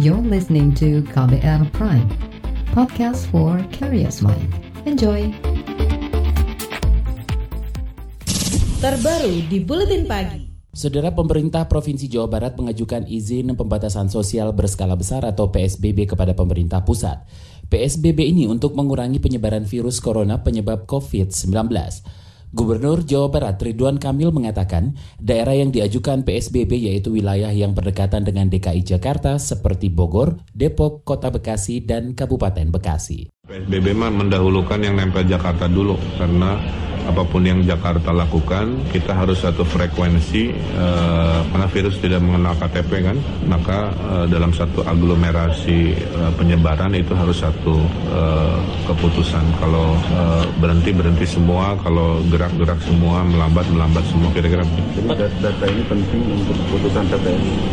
You're listening to KBR Prime, podcast for curious mind. Enjoy! Terbaru di Buletin Pagi. Saudara pemerintah Provinsi Jawa Barat mengajukan izin pembatasan sosial berskala besar atau PSBB kepada pemerintah pusat. PSBB ini untuk mengurangi penyebaran virus corona penyebab COVID-19. Gubernur Jawa Barat Ridwan Kamil mengatakan daerah yang diajukan PSBB yaitu wilayah yang berdekatan dengan DKI Jakarta seperti Bogor, Depok, Kota Bekasi, dan Kabupaten Bekasi. PSBB mah mendahulukan yang nempel Jakarta dulu karena apa pun yang Jakarta lakukan, kita harus satu frekuensi uh, karena virus tidak mengenal KTP kan, maka uh, dalam satu aglomerasi uh, penyebaran itu harus satu uh, keputusan. Kalau uh, berhenti berhenti semua, kalau gerak-gerak semua, melambat melambat semua kira-kira. Data ini penting untuk keputusan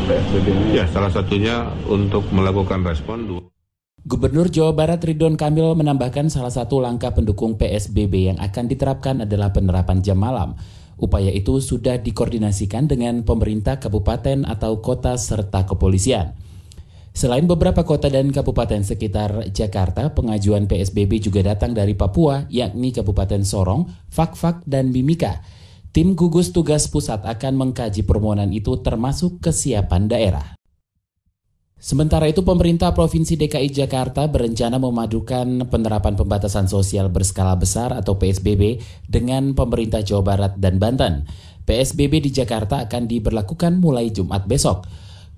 PSBB ini. Ya, salah satunya untuk melakukan respon dua. Gubernur Jawa Barat Ridwan Kamil menambahkan salah satu langkah pendukung PSBB yang akan diterapkan adalah penerapan jam malam. Upaya itu sudah dikoordinasikan dengan pemerintah kabupaten atau kota serta kepolisian. Selain beberapa kota dan kabupaten sekitar Jakarta, pengajuan PSBB juga datang dari Papua, yakni Kabupaten Sorong, Fakfak, dan Mimika. Tim gugus tugas pusat akan mengkaji permohonan itu termasuk kesiapan daerah. Sementara itu, pemerintah Provinsi DKI Jakarta berencana memadukan penerapan pembatasan sosial berskala besar atau PSBB dengan pemerintah Jawa Barat dan Banten. PSBB di Jakarta akan diberlakukan mulai Jumat besok.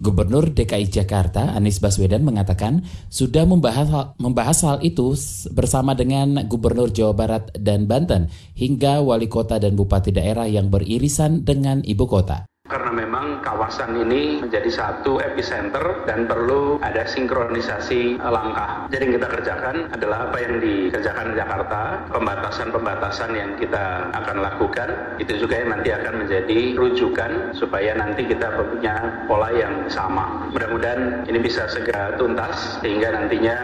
Gubernur DKI Jakarta Anies Baswedan mengatakan sudah membahas hal, membahas hal itu bersama dengan Gubernur Jawa Barat dan Banten hingga wali kota dan bupati daerah yang beririsan dengan ibu kota karena memang kawasan ini menjadi satu epicenter dan perlu ada sinkronisasi langkah. Jadi yang kita kerjakan adalah apa yang dikerjakan di Jakarta, pembatasan-pembatasan yang kita akan lakukan, itu juga yang nanti akan menjadi rujukan supaya nanti kita punya pola yang sama. Mudah-mudahan ini bisa segera tuntas sehingga nantinya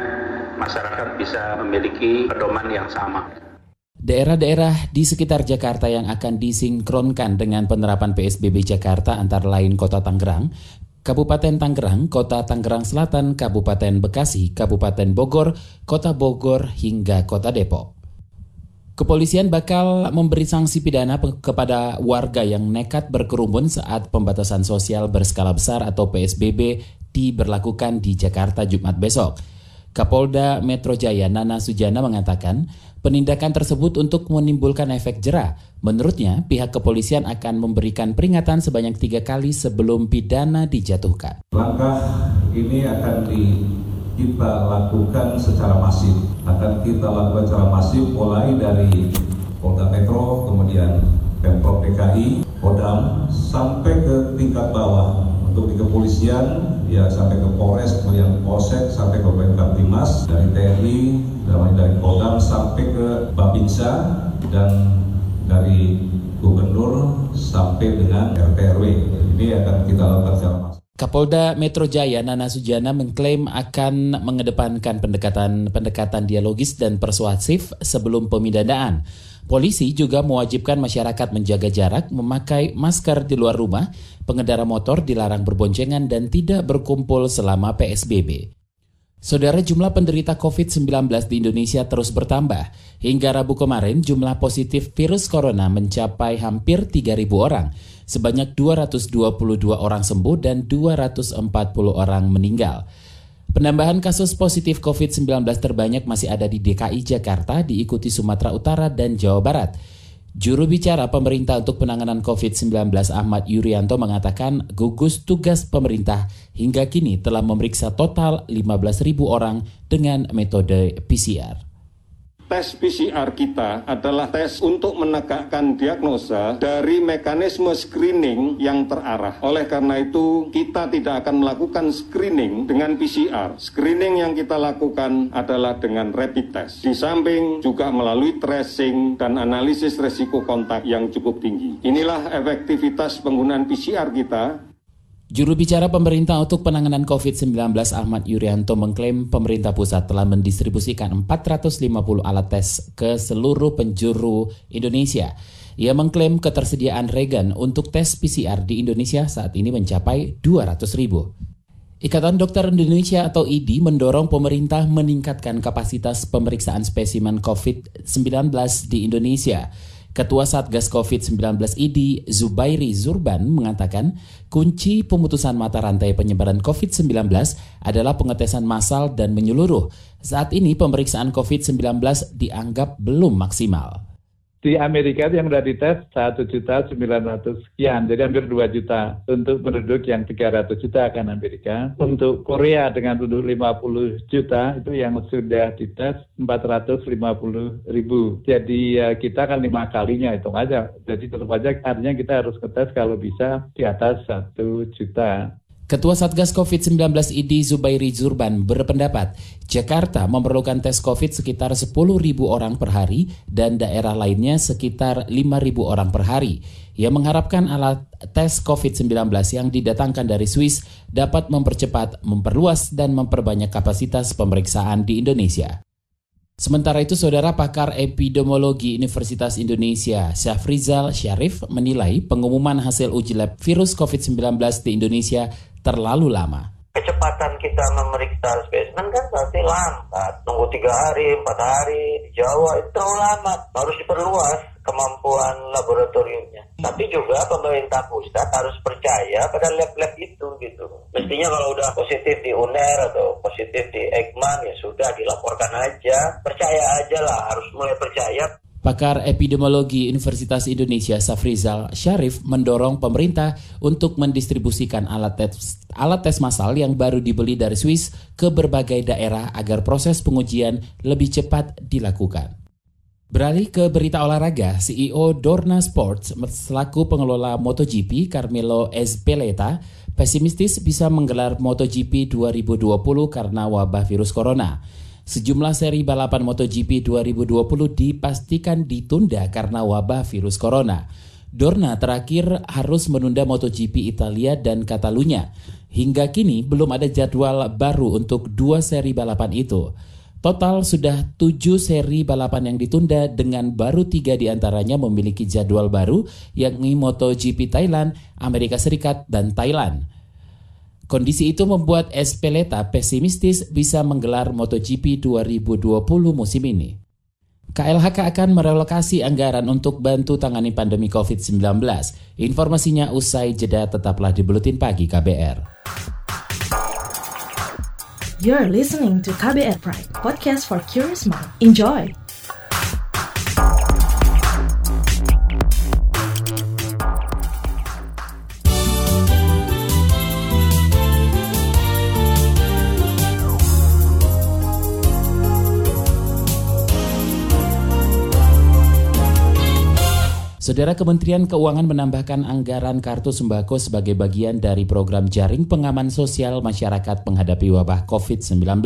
masyarakat bisa memiliki pedoman yang sama. Daerah-daerah di sekitar Jakarta yang akan disinkronkan dengan penerapan PSBB Jakarta antara lain Kota Tangerang, Kabupaten Tangerang, Kota Tangerang Selatan, Kabupaten Bekasi, Kabupaten Bogor, Kota Bogor, hingga Kota Depok. Kepolisian bakal memberi sanksi pidana kepada warga yang nekat berkerumun saat pembatasan sosial berskala besar atau PSBB diberlakukan di Jakarta Jumat besok. Kapolda Metro Jaya Nana Sujana mengatakan penindakan tersebut untuk menimbulkan efek jerah. Menurutnya, pihak kepolisian akan memberikan peringatan sebanyak tiga kali sebelum pidana dijatuhkan. Langkah ini akan di, kita lakukan secara masif. Akan kita lakukan secara masif mulai dari Polda Metro, kemudian Pemprov DKI, Kodam, sampai ke tingkat bawah untuk di kepolisian ya sampai ke Polres kemudian Polsek sampai ke Kaptimas dari TNI dari dari Kodam sampai ke Babinsa dan dari Gubernur sampai dengan RT RW ini akan kita lakukan secara. Kapolda Metro Jaya Nana Sujana mengklaim akan mengedepankan pendekatan-pendekatan dialogis dan persuasif sebelum pemindahan. Polisi juga mewajibkan masyarakat menjaga jarak, memakai masker di luar rumah, pengendara motor dilarang berboncengan dan tidak berkumpul selama PSBB. Saudara jumlah penderita COVID-19 di Indonesia terus bertambah. Hingga Rabu kemarin jumlah positif virus corona mencapai hampir 3.000 orang. Sebanyak 222 orang sembuh dan 240 orang meninggal. Penambahan kasus positif COVID-19 terbanyak masih ada di DKI Jakarta, diikuti Sumatera Utara dan Jawa Barat. Juru bicara pemerintah untuk penanganan COVID-19 Ahmad Yuryanto mengatakan gugus tugas pemerintah hingga kini telah memeriksa total 15.000 orang dengan metode PCR tes PCR kita adalah tes untuk menegakkan diagnosa dari mekanisme screening yang terarah. Oleh karena itu, kita tidak akan melakukan screening dengan PCR. Screening yang kita lakukan adalah dengan rapid test. Di samping juga melalui tracing dan analisis resiko kontak yang cukup tinggi. Inilah efektivitas penggunaan PCR kita Juru bicara pemerintah untuk penanganan COVID-19 Ahmad Yuryanto mengklaim pemerintah pusat telah mendistribusikan 450 alat tes ke seluruh penjuru Indonesia. Ia mengklaim ketersediaan regen untuk tes PCR di Indonesia saat ini mencapai 200 ribu. Ikatan Dokter Indonesia atau IDI mendorong pemerintah meningkatkan kapasitas pemeriksaan spesimen COVID-19 di Indonesia. Ketua Satgas COVID-19 IDI, Zubairi Zurban, mengatakan kunci pemutusan mata rantai penyebaran COVID-19 adalah pengetesan massal dan menyeluruh. Saat ini pemeriksaan COVID-19 dianggap belum maksimal di Amerika yang sudah dites satu juta sembilan ratus sekian, jadi hampir dua juta untuk penduduk yang tiga ratus juta kan Amerika. Untuk Korea dengan penduduk lima puluh juta itu yang sudah dites empat ratus lima puluh ribu. Jadi ya, kita kan lima kalinya hitung aja. Jadi tetap aja artinya kita harus ngetes kalau bisa di atas satu juta. Ketua Satgas COVID-19 ID Zubairi Zurban berpendapat Jakarta memerlukan tes COVID sekitar 10.000 orang per hari dan daerah lainnya sekitar 5.000 orang per hari. Ia mengharapkan alat tes COVID-19 yang didatangkan dari Swiss dapat mempercepat, memperluas, dan memperbanyak kapasitas pemeriksaan di Indonesia. Sementara itu, saudara pakar epidemiologi Universitas Indonesia, Syafrizal Syarif, menilai pengumuman hasil uji lab virus COVID-19 di Indonesia terlalu lama. Kecepatan kita memeriksa spesimen kan pasti lambat. Tunggu tiga hari, empat hari, di Jawa itu terlalu lama. Harus diperluas kemampuan laboratoriumnya. Tapi juga pemerintah pusat harus percaya pada lab-lab itu gitu. Mestinya kalau udah positif di UNER atau positif di Eijkman ya sudah dilaporkan aja. Percaya aja lah, harus mulai percaya. Pakar epidemiologi Universitas Indonesia Safrizal Syarif mendorong pemerintah untuk mendistribusikan alat tes, alat tes massal yang baru dibeli dari Swiss ke berbagai daerah agar proses pengujian lebih cepat dilakukan. Beralih ke berita olahraga, CEO Dorna Sports selaku pengelola MotoGP Carmelo Ezpeleta pesimistis bisa menggelar MotoGP 2020 karena wabah virus corona. Sejumlah seri balapan MotoGP 2020 dipastikan ditunda karena wabah virus corona. Dorna terakhir harus menunda MotoGP Italia dan Catalunya. Hingga kini belum ada jadwal baru untuk dua seri balapan itu. Total sudah tujuh seri balapan yang ditunda dengan baru tiga di antaranya memiliki jadwal baru yakni MotoGP Thailand, Amerika Serikat, dan Thailand. Kondisi itu membuat Espeleta pesimistis bisa menggelar MotoGP 2020 musim ini. KLHK akan merelokasi anggaran untuk bantu tangani pandemi COVID-19. Informasinya usai jeda tetaplah di Buletin Pagi KBR. You're listening to KBR Pride, podcast for curious mind. Enjoy! Saudara Kementerian Keuangan menambahkan anggaran kartu sembako sebagai bagian dari program jaring pengaman sosial masyarakat menghadapi wabah COVID-19.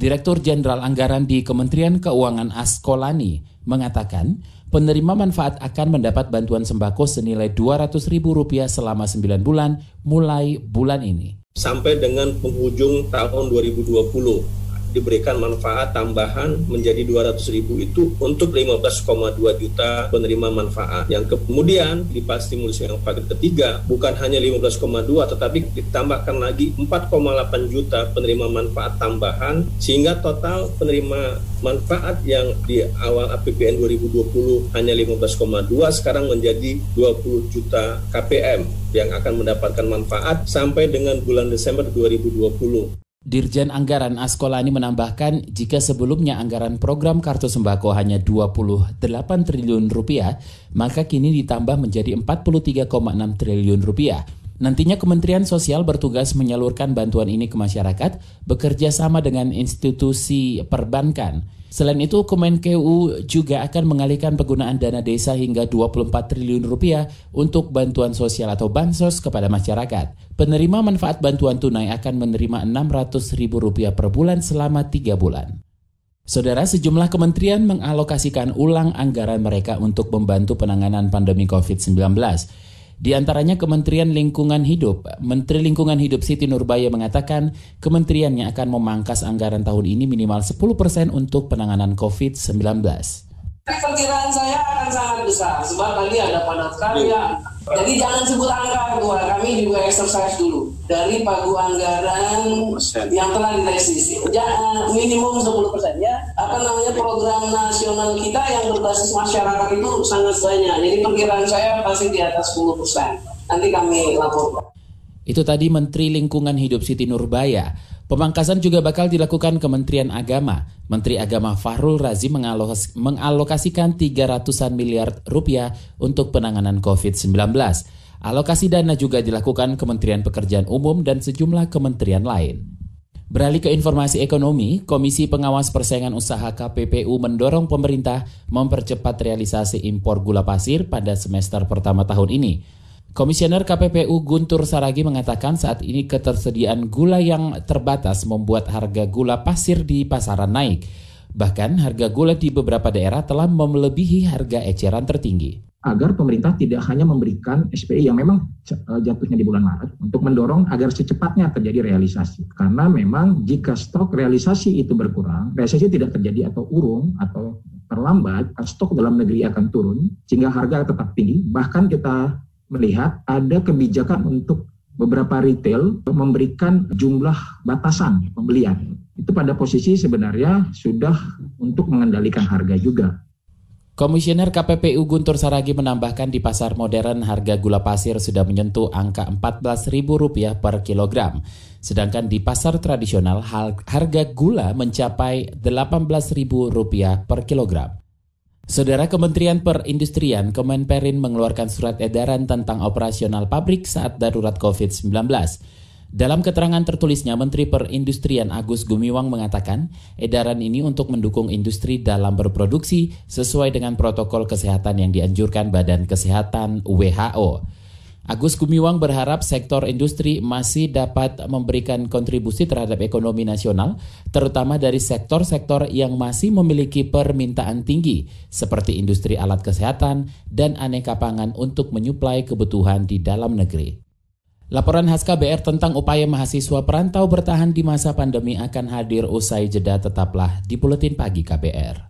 Direktur Jenderal Anggaran di Kementerian Keuangan Askolani mengatakan penerima manfaat akan mendapat bantuan sembako senilai Rp200.000 selama 9 bulan mulai bulan ini. Sampai dengan penghujung tahun 2020 diberikan manfaat tambahan menjadi 200 ribu itu untuk 15,2 juta penerima manfaat. Yang kemudian di stimulus yang paket ketiga bukan hanya 15,2 tetapi ditambahkan lagi 4,8 juta penerima manfaat tambahan sehingga total penerima manfaat yang di awal APBN 2020 hanya 15,2 sekarang menjadi 20 juta KPM yang akan mendapatkan manfaat sampai dengan bulan Desember 2020. Dirjen Anggaran Askolani menambahkan jika sebelumnya anggaran program kartu sembako hanya 28 triliun rupiah, maka kini ditambah menjadi 43,6 triliun rupiah. Nantinya Kementerian Sosial bertugas menyalurkan bantuan ini ke masyarakat bekerja sama dengan institusi perbankan. Selain itu, Kemenkeu juga akan mengalihkan penggunaan dana desa hingga 24 triliun rupiah untuk bantuan sosial atau bansos kepada masyarakat. Penerima manfaat bantuan tunai akan menerima 600 ribu rupiah per bulan selama 3 bulan. Saudara, sejumlah kementerian mengalokasikan ulang anggaran mereka untuk membantu penanganan pandemi COVID-19. Di antaranya Kementerian Lingkungan Hidup. Menteri Lingkungan Hidup Siti Nurbaya mengatakan kementeriannya akan memangkas anggaran tahun ini minimal 10% untuk penanganan COVID-19. Perkiraan saya akan sangat besar sebab tadi ada padat karya, Jadi jangan sebut angka ketua, kami juga exercise dulu dari pagu anggaran yang telah direvisi. Jangan minimum 10 persen ya. Apa namanya program nasional kita yang berbasis masyarakat itu sangat banyak. Jadi perkiraan saya pasti di atas 10 persen. Nanti kami laporkan. Itu tadi Menteri Lingkungan Hidup Siti Nurbaya. Pemangkasan juga bakal dilakukan Kementerian Agama. Menteri Agama Fahrul Razi mengalokasikan 300-an miliar rupiah untuk penanganan COVID-19. Alokasi dana juga dilakukan Kementerian Pekerjaan Umum dan sejumlah kementerian lain. Beralih ke informasi ekonomi, Komisi Pengawas Persaingan Usaha KPPU mendorong pemerintah mempercepat realisasi impor gula pasir pada semester pertama tahun ini. Komisioner KPPU Guntur Saragi mengatakan saat ini ketersediaan gula yang terbatas membuat harga gula pasir di pasaran naik. Bahkan harga gula di beberapa daerah telah melebihi harga eceran tertinggi. Agar pemerintah tidak hanya memberikan SPI yang memang eh, jatuhnya di bulan Maret untuk mendorong agar secepatnya terjadi realisasi. Karena memang jika stok realisasi itu berkurang, realisasi tidak terjadi atau urung atau terlambat, stok dalam negeri akan turun sehingga harga tetap tinggi. Bahkan kita melihat ada kebijakan untuk beberapa retail memberikan jumlah batasan pembelian. Itu pada posisi sebenarnya sudah untuk mengendalikan harga juga. Komisioner KPPU Guntur Saragi menambahkan di pasar modern harga gula pasir sudah menyentuh angka Rp14.000 per kilogram. Sedangkan di pasar tradisional harga gula mencapai Rp18.000 per kilogram. Saudara Kementerian Perindustrian Kemenperin mengeluarkan surat edaran tentang operasional pabrik saat darurat COVID-19. Dalam keterangan tertulisnya, Menteri Perindustrian Agus Gumiwang mengatakan, edaran ini untuk mendukung industri dalam berproduksi sesuai dengan protokol kesehatan yang dianjurkan Badan Kesehatan WHO. Agus Gumiwang berharap sektor industri masih dapat memberikan kontribusi terhadap ekonomi nasional, terutama dari sektor-sektor yang masih memiliki permintaan tinggi, seperti industri alat kesehatan dan aneka pangan untuk menyuplai kebutuhan di dalam negeri. Laporan khas KBR tentang upaya mahasiswa perantau bertahan di masa pandemi akan hadir usai jeda tetaplah di Buletin Pagi KBR.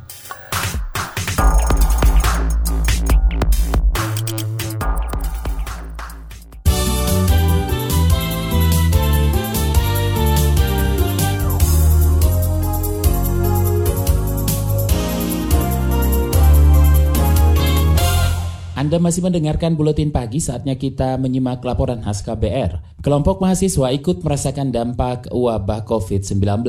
Anda masih mendengarkan buletin pagi saatnya kita menyimak laporan khas KBR. Kelompok mahasiswa ikut merasakan dampak wabah COVID-19.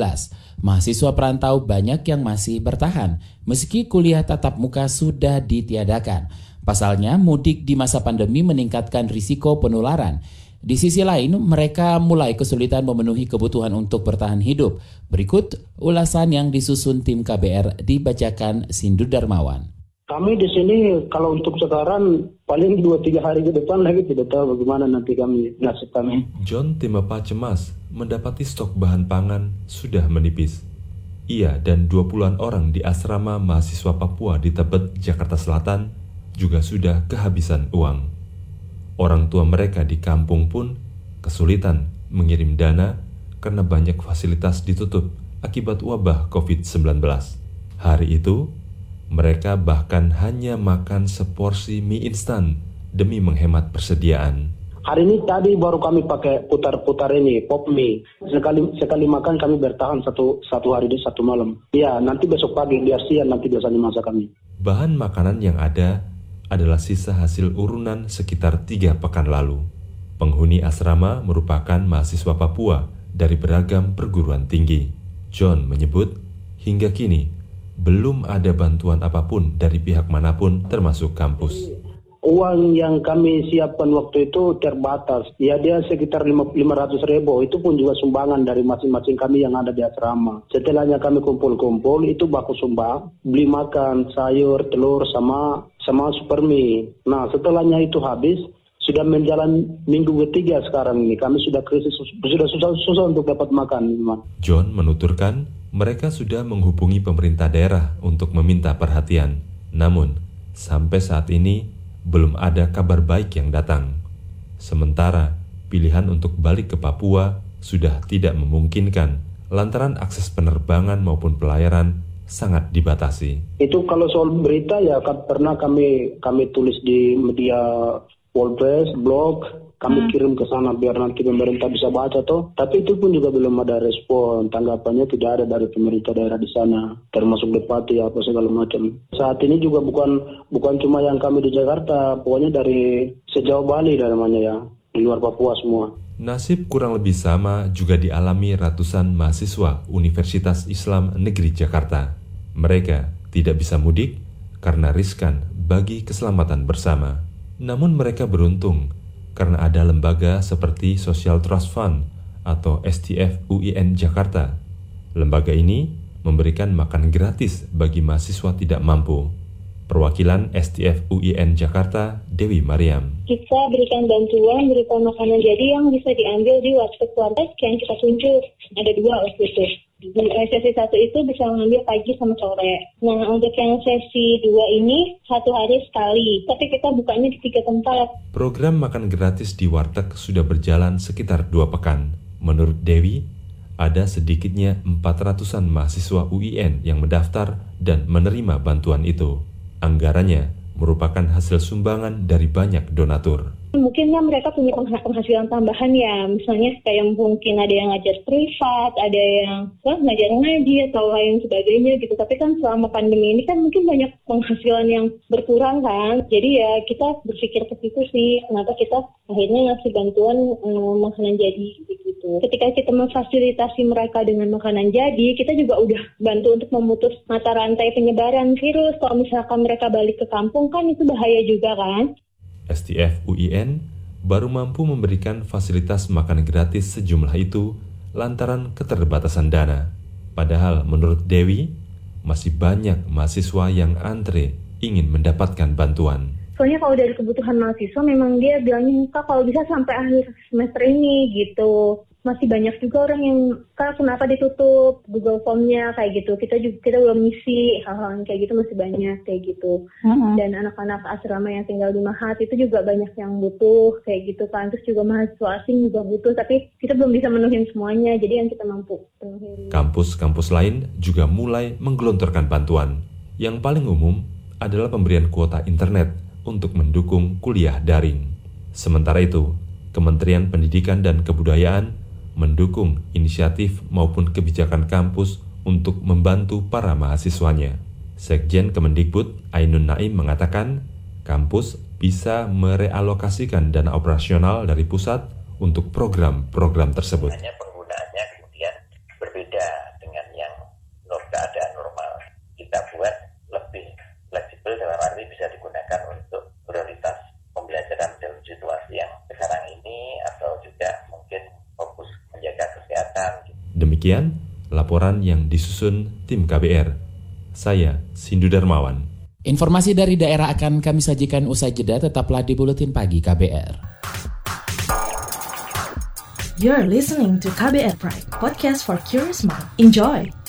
Mahasiswa perantau banyak yang masih bertahan meski kuliah tatap muka sudah ditiadakan. Pasalnya, mudik di masa pandemi meningkatkan risiko penularan. Di sisi lain, mereka mulai kesulitan memenuhi kebutuhan untuk bertahan hidup. Berikut ulasan yang disusun tim KBR dibacakan Sindu Darmawan. Kami di sini kalau untuk sekarang paling dua tiga hari ke depan lagi tidak tahu bagaimana nanti kami nasib kami. John Timapa cemas mendapati stok bahan pangan sudah menipis. Ia dan dua puluhan orang di asrama mahasiswa Papua di Tebet, Jakarta Selatan juga sudah kehabisan uang. Orang tua mereka di kampung pun kesulitan mengirim dana karena banyak fasilitas ditutup akibat wabah COVID-19. Hari itu, mereka bahkan hanya makan seporsi mie instan demi menghemat persediaan. Hari ini tadi baru kami pakai putar-putar ini pop mie. Sekali sekali makan kami bertahan satu satu hari di satu malam. Ya nanti besok pagi biar siang nanti biasanya masak kami. Bahan makanan yang ada adalah sisa hasil urunan sekitar tiga pekan lalu. Penghuni asrama merupakan mahasiswa Papua dari beragam perguruan tinggi. John menyebut hingga kini belum ada bantuan apa pun dari pihak mana pun termasuk kampus. Uang yang kami siapkan waktu itu terbatas. Ya dia sekitar 500 ribu. Itu pun juga sumbangan dari masing-masing kami yang ada di asrama. Setelahnya kami kumpul-kumpul itu baku sumbang. Beli makan sayur, telur sama sama super mie. Nah setelahnya itu habis sudah menjalan minggu ketiga sekarang ini. Kami sudah krisis, sudah susah-susah untuk dapat makan. John menuturkan mereka sudah menghubungi pemerintah daerah untuk meminta perhatian. Namun, sampai saat ini belum ada kabar baik yang datang. Sementara pilihan untuk balik ke Papua sudah tidak memungkinkan lantaran akses penerbangan maupun pelayaran sangat dibatasi. Itu kalau soal berita ya pernah kami kami tulis di media Polres, blog, kami hmm. kirim ke sana biar nanti pemerintah bisa baca toh. Tapi itu pun juga belum ada respon. Tanggapannya tidak ada dari pemerintah daerah di sana, termasuk Bupati apa segala macam. Saat ini juga bukan bukan cuma yang kami di Jakarta, pokoknya dari sejauh Bali namanya ya, di luar Papua semua. Nasib kurang lebih sama juga dialami ratusan mahasiswa Universitas Islam Negeri Jakarta. Mereka tidak bisa mudik karena riskan bagi keselamatan bersama. Namun mereka beruntung karena ada lembaga seperti Social Trust Fund atau STF UIN Jakarta. Lembaga ini memberikan makan gratis bagi mahasiswa tidak mampu. Perwakilan STF UIN Jakarta, Dewi Mariam. Kita berikan bantuan berupa makanan jadi yang bisa diambil di keluarga yang kita tunjuk. Ada dua waktu itu di sesi satu itu bisa mengambil pagi sama sore. Nah untuk yang sesi dua ini satu hari sekali, tapi kita bukanya di tiga tempat. Program makan gratis di warteg sudah berjalan sekitar dua pekan. Menurut Dewi, ada sedikitnya 400-an mahasiswa UIN yang mendaftar dan menerima bantuan itu. Anggarannya merupakan hasil sumbangan dari banyak donatur mungkin kan mereka punya penghasilan tambahan ya. Misalnya kayak mungkin ada yang ngajar privat ada yang wah, ngajar ngaji atau lain sebagainya gitu. Tapi kan selama pandemi ini kan mungkin banyak penghasilan yang berkurang kan. Jadi ya kita berpikir ke situ sih kenapa kita akhirnya ngasih bantuan um, makanan jadi gitu. Ketika kita memfasilitasi mereka dengan makanan jadi kita juga udah bantu untuk memutus mata rantai penyebaran virus. Kalau misalkan mereka balik ke kampung kan itu bahaya juga kan STF UIN baru mampu memberikan fasilitas makan gratis sejumlah itu lantaran keterbatasan dana. Padahal menurut Dewi, masih banyak mahasiswa yang antre ingin mendapatkan bantuan. Soalnya kalau dari kebutuhan mahasiswa memang dia bilangnya kalau bisa sampai akhir semester ini gitu masih banyak juga orang yang kak kenapa ditutup Google Formnya? Kayak gitu. Kita juga kita belum ngisi hal-hal kayak gitu masih banyak kayak gitu. Uh-huh. dan anak-anak asrama yang tinggal di Mahat itu juga banyak yang butuh kayak gitu kan. Terus juga mahasiswa asing juga butuh tapi kita belum bisa menuhin semuanya. Jadi yang kita mampu kampus-kampus lain juga mulai menggelontorkan bantuan. Yang paling umum adalah pemberian kuota internet untuk mendukung kuliah daring. Sementara itu Kementerian Pendidikan dan Kebudayaan mendukung inisiatif maupun kebijakan kampus untuk membantu para mahasiswanya. Sekjen Kemendikbud Ainun Naim mengatakan, kampus bisa merealokasikan dana operasional dari pusat untuk program-program tersebut. Hanya penggunaannya kemudian berbeda dengan yang keadaan normal. Kita buat lebih fleksibel dalam arti bisa digunakan untuk prioritas pembelajaran dalam situasi yang sekarang ini atau juga mungkin fokus menjaga kesehatan. Demikian laporan yang disusun tim KBR. Saya Sindu Darmawan. Informasi dari daerah akan kami sajikan usai jeda tetaplah di Buletin Pagi KBR. You're listening to KBR Pride, podcast for curious mind. Enjoy!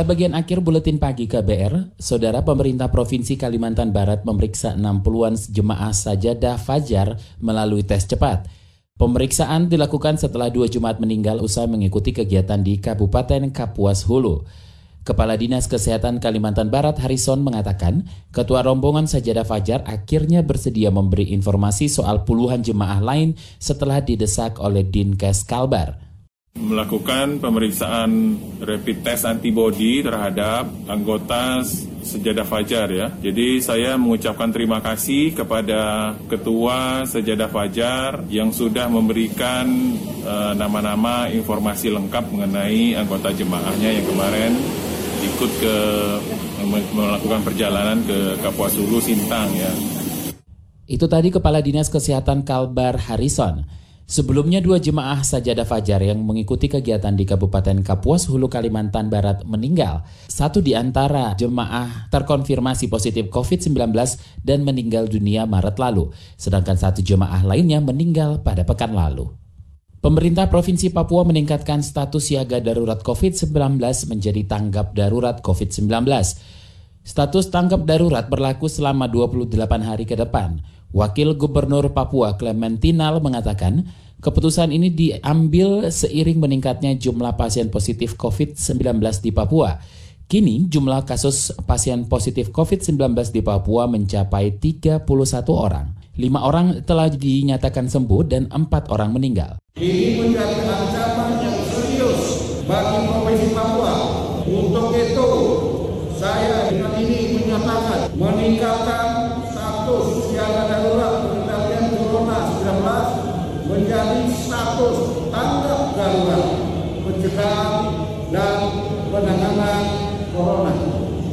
Inilah bagian akhir buletin pagi KBR. Saudara pemerintah Provinsi Kalimantan Barat memeriksa 60-an jemaah sajadah fajar melalui tes cepat. Pemeriksaan dilakukan setelah dua Jumat meninggal usai mengikuti kegiatan di Kabupaten Kapuas Hulu. Kepala Dinas Kesehatan Kalimantan Barat Harrison mengatakan, ketua rombongan Sajadah Fajar akhirnya bersedia memberi informasi soal puluhan jemaah lain setelah didesak oleh Dinkes Kalbar melakukan pemeriksaan rapid test antibody terhadap anggota Sejadah Fajar ya. Jadi saya mengucapkan terima kasih kepada Ketua Sejadah Fajar yang sudah memberikan uh, nama-nama informasi lengkap mengenai anggota jemaahnya yang kemarin ikut ke melakukan perjalanan ke Kapuas Hulu Sintang ya. Itu tadi Kepala Dinas Kesehatan Kalbar Harrison. Sebelumnya dua jemaah sajadah fajar yang mengikuti kegiatan di Kabupaten Kapuas Hulu Kalimantan Barat meninggal. Satu di antara jemaah terkonfirmasi positif COVID-19 dan meninggal dunia Maret lalu, sedangkan satu jemaah lainnya meninggal pada pekan lalu. Pemerintah Provinsi Papua meningkatkan status siaga darurat COVID-19 menjadi tanggap darurat COVID-19. Status tanggap darurat berlaku selama 28 hari ke depan. Wakil Gubernur Papua Clementinal mengatakan, keputusan ini diambil seiring meningkatnya jumlah pasien positif COVID-19 di Papua. Kini jumlah kasus pasien positif COVID-19 di Papua mencapai 31 orang. Lima orang telah dinyatakan sembuh dan empat orang meninggal. Ini menjadi ancaman yang serius bagi Provinsi Papua. Untuk itu, saya dengan ini menyatakan meningkatkan status siaga darurat pengendalian Corona 19 menjadi status tanggap darurat pencegahan dan penanganan Corona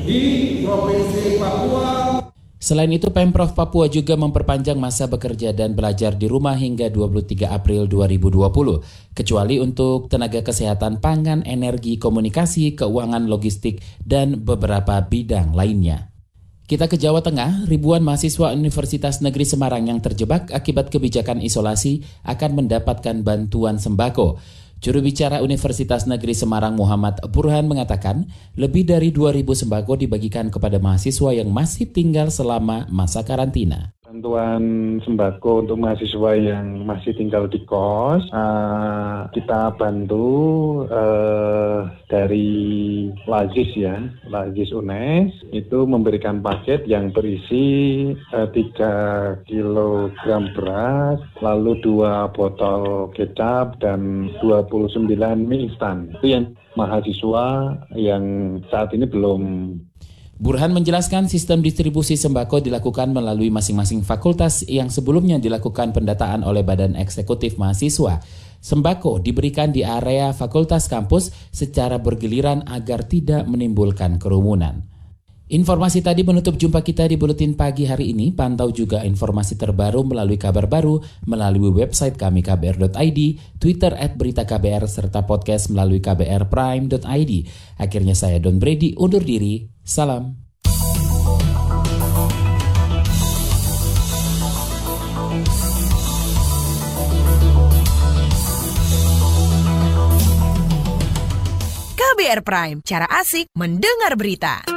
di Provinsi Papua Selain itu, Pemprov Papua juga memperpanjang masa bekerja dan belajar di rumah hingga 23 April 2020, kecuali untuk tenaga kesehatan pangan, energi, komunikasi, keuangan, logistik, dan beberapa bidang lainnya. Kita ke Jawa Tengah, ribuan mahasiswa Universitas Negeri Semarang yang terjebak akibat kebijakan isolasi akan mendapatkan bantuan sembako. Juru bicara Universitas Negeri Semarang Muhammad Burhan mengatakan, lebih dari 2.000 sembako dibagikan kepada mahasiswa yang masih tinggal selama masa karantina. Bantuan sembako untuk mahasiswa yang masih tinggal di kos, uh, kita bantu uh, dari Lazis ya, Lazis UNES itu memberikan paket yang berisi uh, 3 kg beras, lalu dua botol kecap dan 29 mie instan. Itu yang mahasiswa yang saat ini belum Burhan menjelaskan sistem distribusi sembako dilakukan melalui masing-masing fakultas yang sebelumnya dilakukan pendataan oleh Badan Eksekutif Mahasiswa. Sembako diberikan di area fakultas kampus secara bergiliran agar tidak menimbulkan kerumunan. Informasi tadi menutup jumpa kita di Buletin Pagi hari ini. Pantau juga informasi terbaru melalui kabar baru melalui website kami kbr.id, Twitter at berita KBR, serta podcast melalui kbrprime.id. Akhirnya saya Don Brady undur diri. Salam. KBR Prime, cara asik mendengar berita.